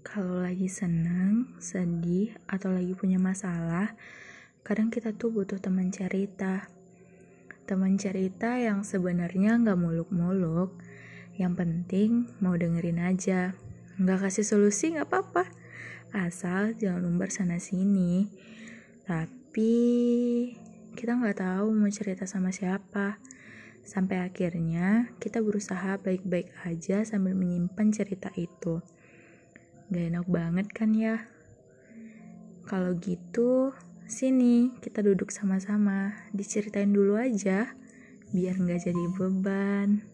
Kalau lagi seneng, sedih, atau lagi punya masalah, kadang kita tuh butuh teman cerita. Teman cerita yang sebenarnya nggak muluk-muluk, yang penting mau dengerin aja. Nggak kasih solusi nggak apa-apa, asal jangan lumbar sana sini. Tapi kita nggak tahu mau cerita sama siapa. Sampai akhirnya kita berusaha baik-baik aja sambil menyimpan cerita itu. Gak enak banget kan ya? Kalau gitu, sini kita duduk sama-sama, diceritain dulu aja, biar nggak jadi beban.